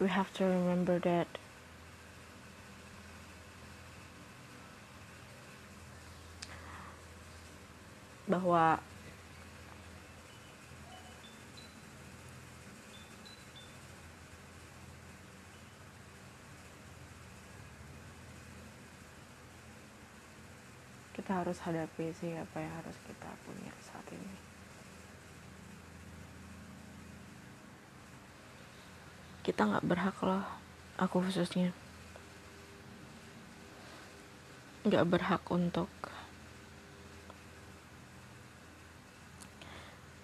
we have to remember that. Bahwa kita harus hadapi sih apa yang harus kita punya saat ini kita nggak berhak loh aku khususnya. Nggak berhak untuk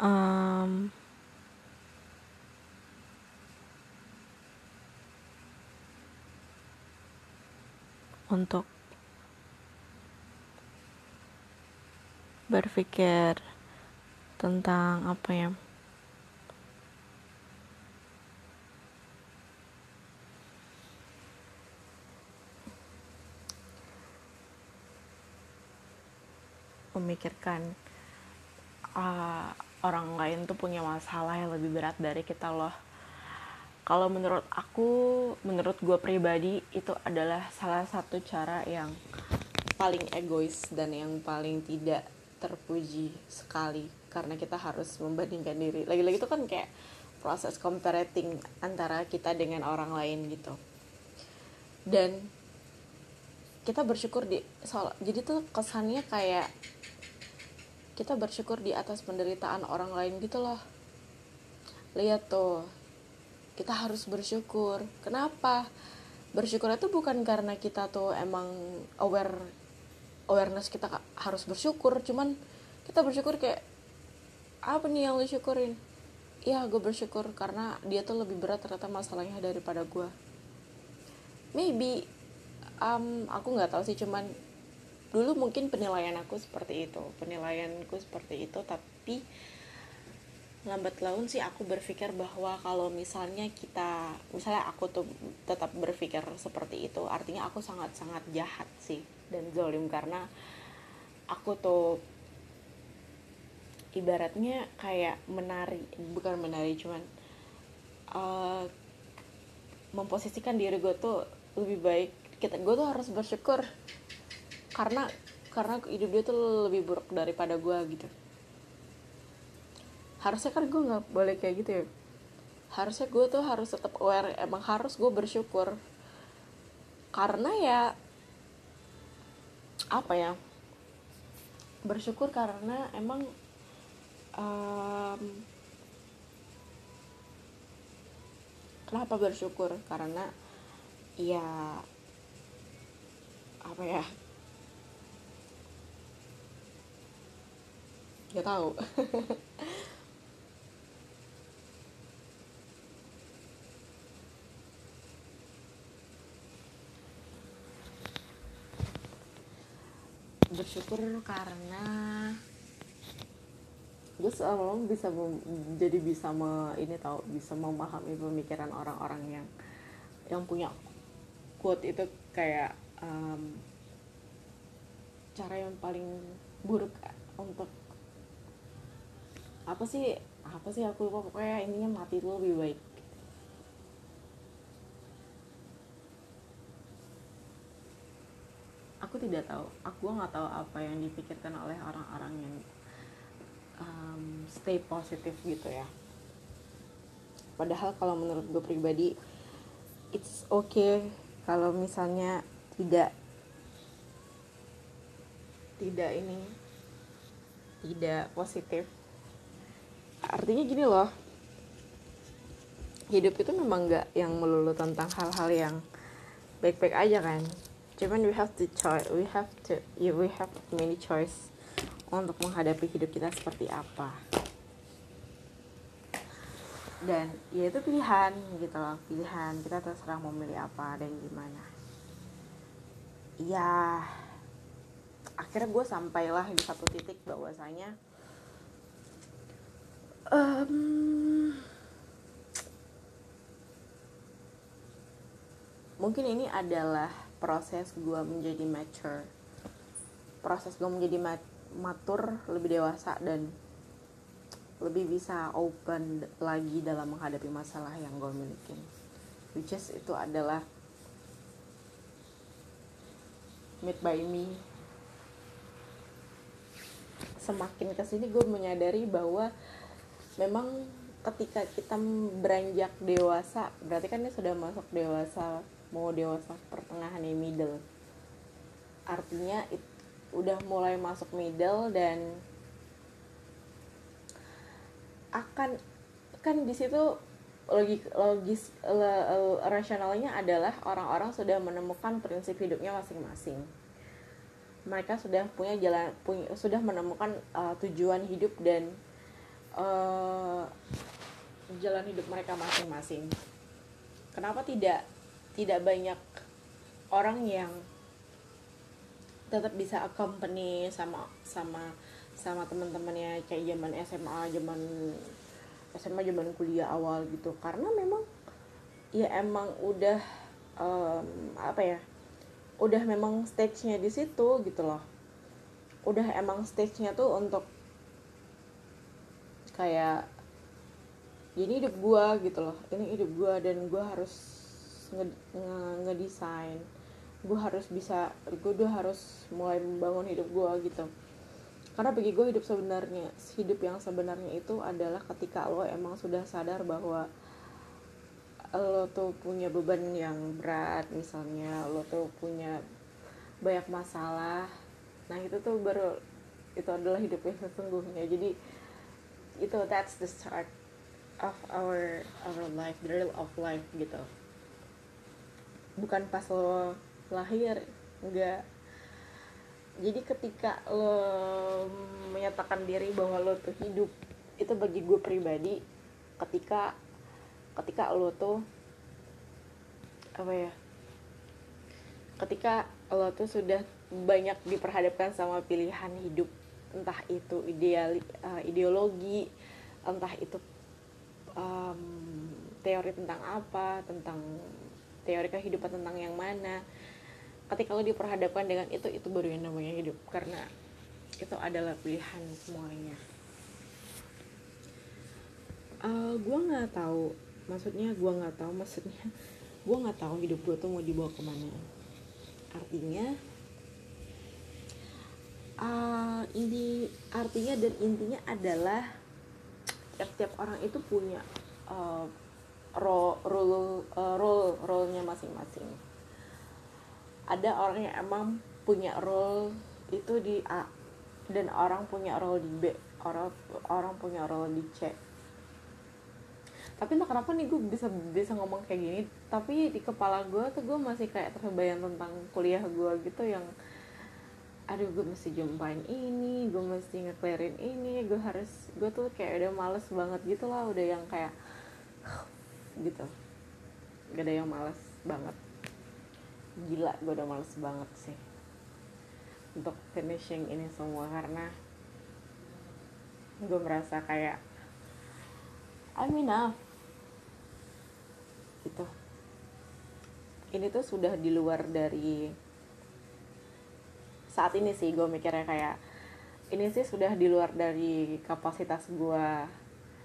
um, untuk berpikir tentang apa ya memikirkan uh, orang lain tuh punya masalah yang lebih berat dari kita loh. Kalau menurut aku menurut gue pribadi itu adalah salah satu cara yang paling egois dan yang paling tidak terpuji sekali. Karena kita harus membandingkan diri. Lagi-lagi itu kan kayak proses comparating antara kita dengan orang lain gitu. Dan kita bersyukur di soal jadi tuh kesannya kayak kita bersyukur di atas penderitaan orang lain gitu loh. Lihat tuh kita harus bersyukur. Kenapa? Bersyukur itu bukan karena kita tuh emang aware awareness kita harus bersyukur. Cuman kita bersyukur kayak apa nih yang lu syukurin? Ya gue bersyukur karena dia tuh lebih berat ternyata masalahnya daripada gue maybe um, aku nggak tahu sih cuman dulu mungkin penilaian aku seperti itu penilaianku seperti itu tapi lambat laun sih aku berpikir bahwa kalau misalnya kita misalnya aku tuh tetap berpikir seperti itu artinya aku sangat sangat jahat sih dan zolim karena aku tuh ibaratnya kayak menari bukan menari cuman uh, memposisikan diri gue tuh lebih baik kita gue tuh harus bersyukur karena karena hidup dia tuh lebih buruk daripada gue gitu. Harusnya kan gue nggak boleh kayak gitu ya. Harusnya gue tuh harus tetap aware emang harus gue bersyukur. Karena ya apa ya bersyukur karena emang um, kenapa bersyukur? Karena ya apa ya nggak tahu. Bersyukur karena gue selalu bisa jadi bisa me, ini tahu bisa memahami pemikiran orang-orang yang yang punya quote itu kayak um, cara yang paling buruk untuk apa sih apa sih aku lupa pokoknya ininya mati itu lebih baik. Aku tidak tahu. Aku nggak tahu apa yang dipikirkan oleh orang-orang yang um, stay positif gitu ya. Padahal kalau menurut gue pribadi it's okay kalau misalnya tidak tidak ini tidak positif artinya gini loh. Hidup itu memang nggak yang melulu tentang hal-hal yang baik-baik aja kan. Cuman we have to choice we have to yeah, we have many choice untuk menghadapi hidup kita seperti apa. Dan ya itu pilihan gitu loh pilihan kita terserah mau milih apa dan gimana. Ya akhirnya gue sampailah di satu titik bahwasanya um, mungkin ini adalah proses gue menjadi mature. Proses gue menjadi mat matur lebih dewasa dan lebih bisa open lagi dalam menghadapi masalah yang gue miliki. Which is itu adalah made by me. Semakin ke sini gue menyadari bahwa memang ketika kita beranjak dewasa berarti kan ini sudah masuk dewasa mau dewasa pertengahan nih middle. Artinya it, udah mulai masuk middle dan akan kan di situ logis logis rasionalnya adalah orang-orang sudah menemukan prinsip hidupnya masing-masing. Mereka sudah punya jalan punya sudah menemukan uh, tujuan hidup dan uh, jalan hidup mereka masing-masing. Kenapa tidak tidak banyak orang yang tetap bisa accompany sama sama sama teman-temannya kayak zaman SMA, zaman SMA, zaman kuliah awal gitu. Karena memang ya emang udah um, apa ya? Udah memang stage-nya di situ gitu loh. Udah emang stage-nya tuh untuk kayak ini hidup gue gitu loh. Ini hidup gue dan gue harus ngedesain nge, nge gue harus bisa gue udah harus mulai membangun hidup gue gitu. Karena bagi gue hidup sebenarnya hidup yang sebenarnya itu adalah ketika lo emang sudah sadar bahwa lo tuh punya beban yang berat misalnya lo tuh punya banyak masalah. Nah itu tuh baru itu adalah hidup yang sesungguhnya. Jadi itu that's the start of our our life the real of life gitu. Bukan pas lo lahir enggak. Jadi ketika lo menyatakan diri bahwa lo tuh hidup itu bagi gue pribadi ketika ketika lo tuh apa ya ketika lo tuh sudah banyak diperhadapkan sama pilihan hidup entah itu ideal uh, ideologi entah itu um, teori tentang apa tentang teori kehidupan tentang yang mana. Ketika lo diperhadapkan dengan itu itu baru yang namanya hidup karena itu adalah pilihan semuanya. Uh, gue nggak tahu maksudnya gue nggak tahu maksudnya gue nggak tahu hidup gue tuh mau dibawa ke mana. Artinya uh, ini artinya dan intinya adalah tiap-tiap orang itu punya uh, role role uh, role role-nya masing-masing. Ada orang yang emang punya role itu di A dan orang punya role di B orang orang punya role di C. Tapi entah kenapa nih gue bisa bisa ngomong kayak gini tapi di kepala gue tuh gue masih kayak terbayang tentang kuliah gue gitu yang aduh gue mesti jumpain ini gue mesti ngeklerin ini gue harus gue tuh kayak udah males banget gitu lah udah yang kayak gitu. Gak ada yang males banget. Gila gue udah males banget sih untuk finishing ini semua karena gue merasa kayak I'm enough. Gitu. Ini tuh sudah di luar dari saat ini sih gue mikirnya kayak ini sih sudah di luar dari kapasitas gue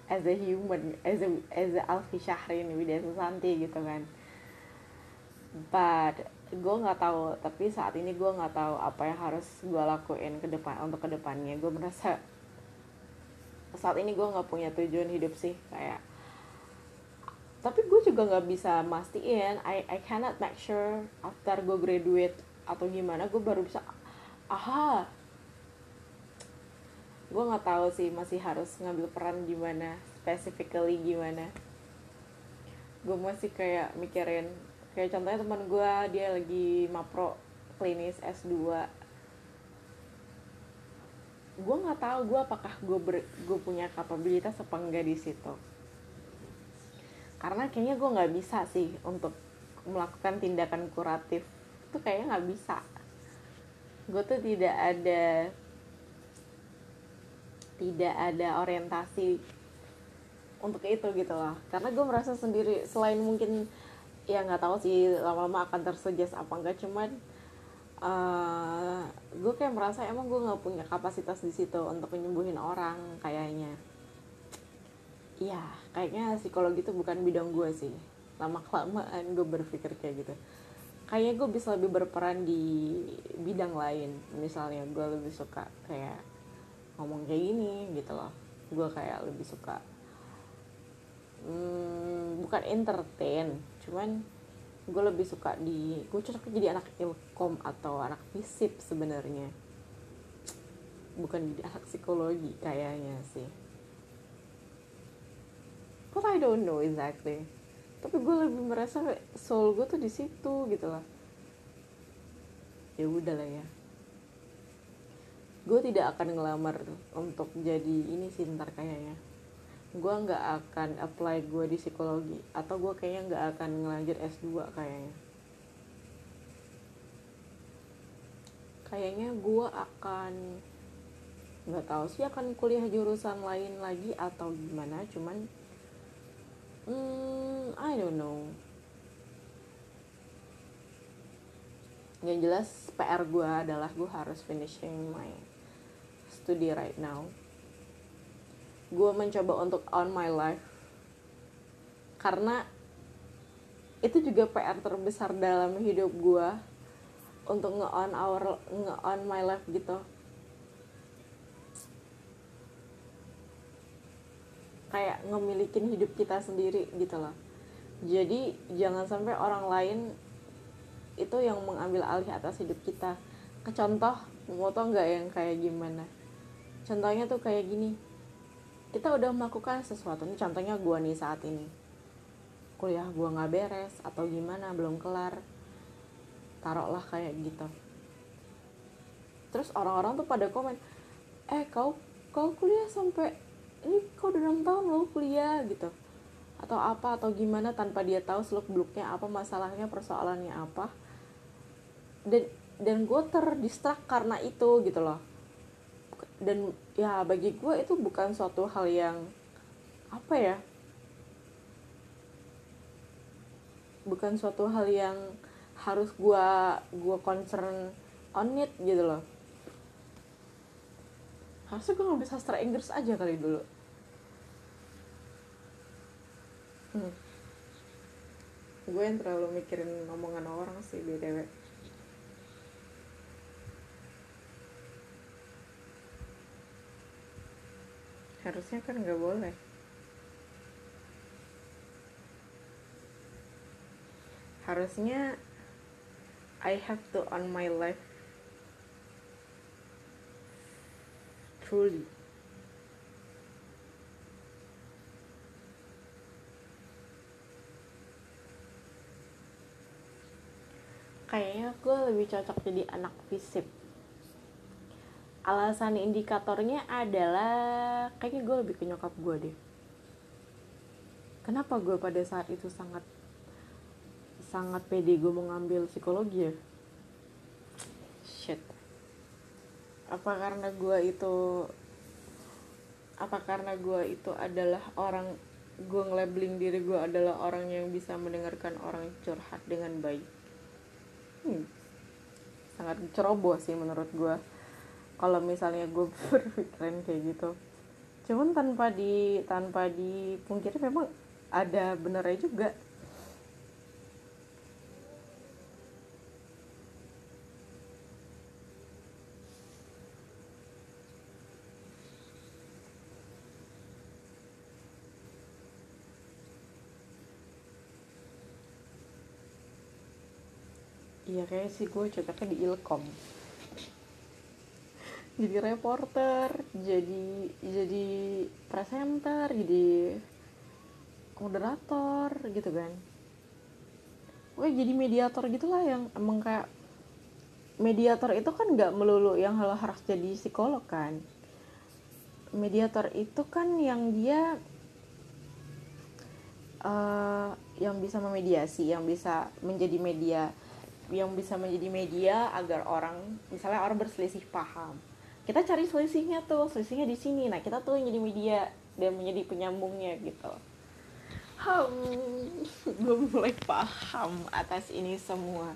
as a human as a as a Alfi Syahrin Widya Susanti gitu kan. But gue nggak tahu tapi saat ini gue nggak tahu apa yang harus gue lakuin ke depan untuk ke depannya gue merasa saat ini gue nggak punya tujuan hidup sih kayak tapi gue juga nggak bisa mastiin I I cannot make sure after gue graduate atau gimana gue baru bisa aha. Gue nggak tahu sih masih harus ngambil peran gimana specifically gimana. Gue masih kayak mikirin kayak contohnya teman gue dia lagi mapro klinis S2 gue nggak tahu gue apakah gue gue punya kapabilitas apa enggak di situ. Karena kayaknya gue nggak bisa sih untuk melakukan tindakan kuratif. Itu kayaknya nggak bisa gue tuh tidak ada tidak ada orientasi untuk itu gitu loh. Karena gue merasa sendiri selain mungkin ya nggak tahu sih lama-lama akan tersuggest apa enggak cuman uh, gue kayak merasa emang gue nggak punya kapasitas di situ untuk menyembuhin orang kayaknya. Iya kayaknya psikologi itu bukan bidang gue sih. Lama kelamaan gue berpikir kayak gitu kayaknya gue bisa lebih berperan di bidang lain. Misalnya gue lebih suka kayak ngomong kayak gini gitu loh. Gue kayak lebih suka hmm, bukan entertain cuman gue lebih suka di gue cocok jadi anak ilkom atau anak fisip sebenarnya. Bukan jadi anak psikologi kayaknya sih. But I don't know exactly tapi gue lebih merasa soul gue tuh di situ gitu lah ya udah lah ya. Gue tidak akan ngelamar untuk jadi ini sih ntar kayaknya. Gue nggak akan apply gue di psikologi atau gue kayaknya nggak akan ngelanjut S2 kayaknya. Kayaknya gue akan nggak tahu sih akan kuliah jurusan lain lagi atau gimana cuman hmm, I don't know. Yang jelas PR gue adalah gue harus finishing my study right now. Gue mencoba untuk on my life. Karena itu juga PR terbesar dalam hidup gue untuk nge on our nge on my life gitu kayak ngemilikin hidup kita sendiri gitu loh. Jadi jangan sampai orang lain itu yang mengambil alih atas hidup kita. Ke contoh mau tau nggak yang kayak gimana? Contohnya tuh kayak gini. Kita udah melakukan sesuatu. Ini contohnya gue nih saat ini. Kuliah gue nggak beres atau gimana belum kelar. Taruhlah kayak gitu. Terus orang-orang tuh pada komen eh kau kau kuliah sampai ini kau udah enam tahun lo kuliah gitu. Atau apa atau gimana tanpa dia tahu seluk beluknya apa masalahnya persoalannya apa. Dan dan gue terdistrak karena itu gitu loh. Dan ya bagi gue itu bukan suatu hal yang apa ya bukan suatu hal yang harus gue gue concern on it gitu loh. Harusnya gue ngambil sastra Inggris aja kali dulu hmm. gue yang terlalu mikirin omongan orang sih btw harusnya kan nggak boleh. Harusnya I have to on my life. Truly kayaknya gue lebih cocok jadi anak fisip. Alasan indikatornya adalah kayaknya gue lebih ke nyokap gue deh. Kenapa gue pada saat itu sangat sangat pede gue mau ngambil psikologi ya? Shit. Apa karena gue itu apa karena gue itu adalah orang gue nge-labeling diri gue adalah orang yang bisa mendengarkan orang curhat dengan baik hmm, sangat ceroboh sih menurut gue kalau misalnya gue berpikiran kayak gitu. Cuman tanpa di tanpa dipungkiri memang ada benernya juga iya kayak sih gue cocoknya di ilkom. Jadi reporter jadi jadi presenter jadi moderator gitu kan. Gue jadi mediator gitulah yang emang kayak mediator itu kan nggak melulu yang harus jadi psikolog kan. Mediator itu kan yang dia uh, yang bisa memediasi yang bisa menjadi media yang bisa menjadi media agar orang misalnya orang berselisih paham. Kita cari selisihnya tuh selisihnya di sini. Nah kita tuh yang jadi media dan menjadi penyambungnya gitu. Hmm, gue mulai paham atas ini semua.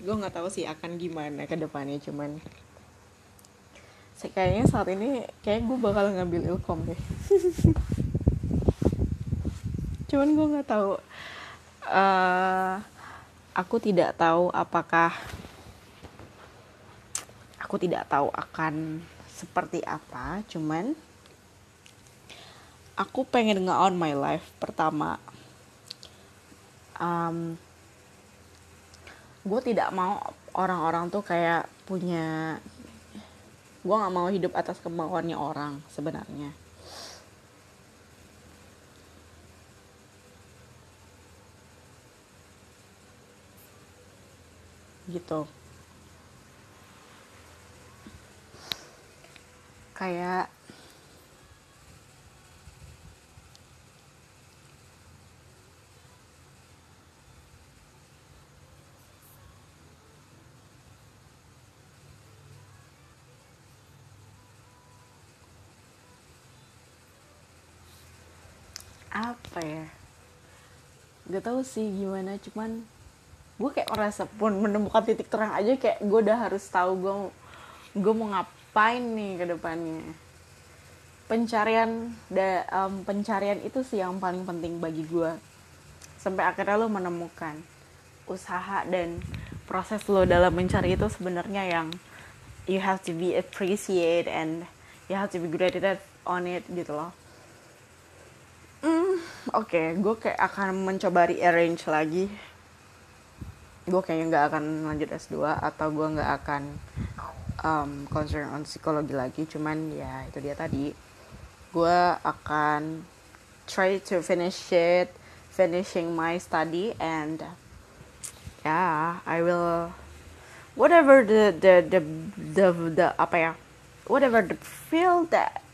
Gue nggak tahu sih akan gimana ke depannya cuman kayaknya saat ini kayak gue bakal ngambil ilkom deh. Cuman gue nggak tahu uh, aku tidak tahu apakah aku tidak tahu akan seperti apa cuman aku pengen nge-on my life pertama. Um, gue tidak mau orang-orang tuh kayak punya gue nggak mau hidup atas kemauannya orang sebenarnya gitu. Kayak apa ya? Gak tau sih gimana cuman gue kayak merasa pun menemukan titik terang aja kayak gue udah harus tahu gue gue mau ngapain nih ke depannya pencarian da, um, pencarian itu sih yang paling penting bagi gue sampai akhirnya lo menemukan usaha dan proses lo dalam mencari itu sebenarnya yang you have to be appreciate and you have to be grateful on it gitu loh Hmm, oke, okay. gue kayak akan mencoba rearrange lagi. Gue kayaknya nggak akan lanjut S2 atau gue nggak akan um, concern on psikologi lagi. Cuman ya itu dia tadi. Gue akan try to finish it, finishing my study and yeah, I will whatever the the the the, the apa ya, whatever the field that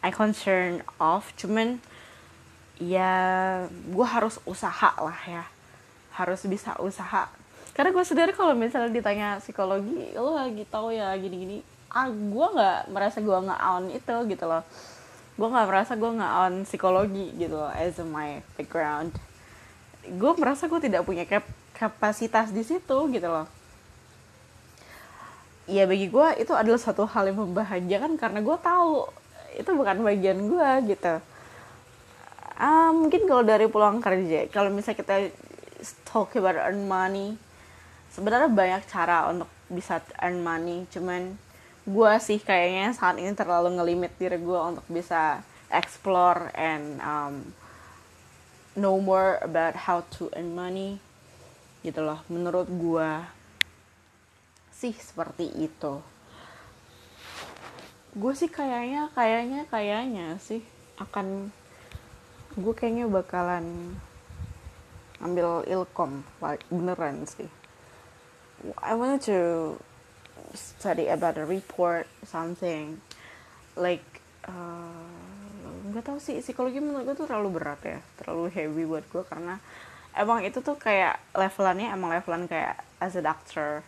I concern of. Cuman ya gue harus usaha lah ya harus bisa usaha. Karena gue sendiri kalau misalnya ditanya psikologi lo lagi tahu ya gini-gini? Ah gue nggak merasa gue nggak on itu gitu loh. Gue nggak merasa gue nggak on psikologi gitu loh as my background. Gue merasa gue tidak punya cap kapasitas di situ gitu loh. Ya bagi gue itu adalah satu hal yang membahagiakan karena gue tahu itu bukan bagian gue gitu. Uh, mungkin kalau dari pulang kerja kalau misalnya kita talk about earn money. Sebenarnya banyak cara untuk bisa earn money cuman gue sih kayaknya saat ini terlalu ngelimit diri gue untuk bisa explore and um, know more about how to earn money gitu loh menurut gue sih seperti itu. Gue sih kayaknya kayaknya kayaknya sih akan gue kayaknya bakalan ambil ilkom like, beneran sih. I wanted to study about a report something like uh, tau sih psikologi menurut gue tuh terlalu berat ya terlalu heavy buat gue karena emang itu tuh kayak levelannya emang levelan kayak as a doctor.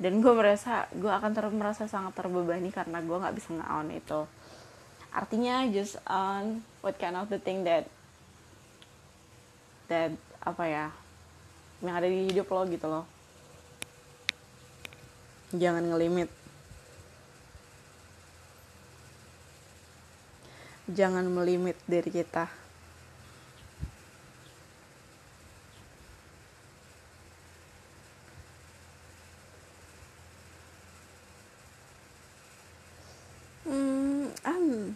Dan gue merasa gue akan terus merasa sangat terbebani karena gue nggak bisa nge itu. Artinya just on what kind of the thing that that apa ya yang ada di hidup lo gitu loh. Jangan ngelimit. Jangan melimit diri kita hmm, um,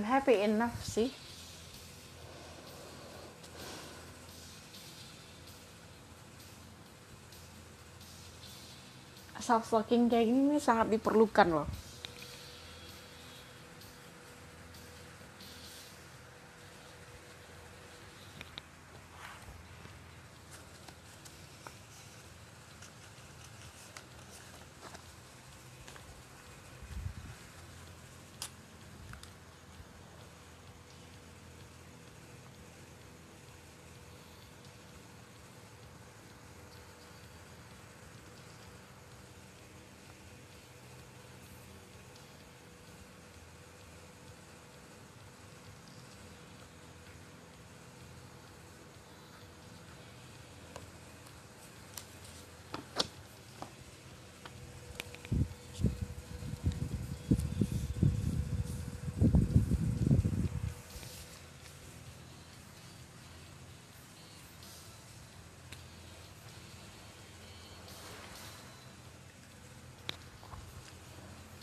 I'm happy enough sih self looking kayak gini sangat diperlukan loh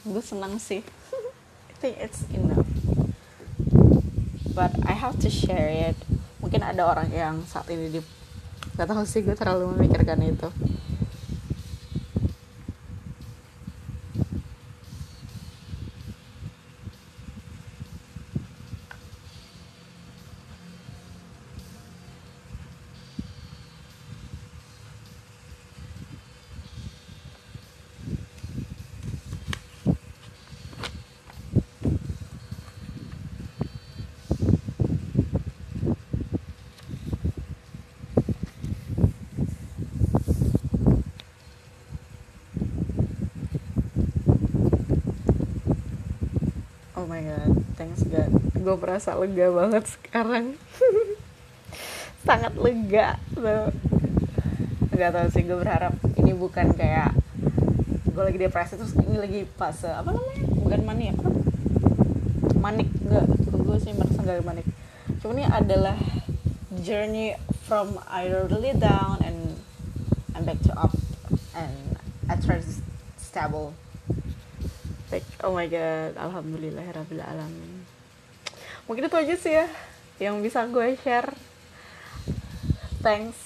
gue senang sih. I think it's enough. But I have to share it. Mungkin ada orang yang saat ini di gak tahu sih gue terlalu memikirkan itu my god. Thanks god. Gue merasa lega banget sekarang. Sangat lega tuh nggak tahu sih gue berharap ini bukan kayak gue lagi depresi terus ini lagi fase apa namanya? Bukan manik apa? Manik. Enggak gue sih merasa gak manik. Cuma ini adalah journey from I really down and I'm back to up and I try to stable oh my god. Alhamdulillah alamin. Mungkin itu aja sih ya yang bisa gue share. Thanks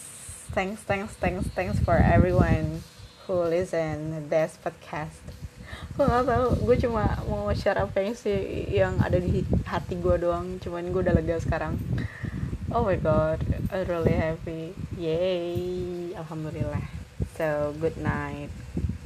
thanks thanks thanks thanks for everyone who listen this podcast. Gue gak tau gue cuma mau share apa yang sih yang ada di hati gue doang. Cuman gue udah lega sekarang. Oh my god. I'm really happy. Yay. Alhamdulillah. So good night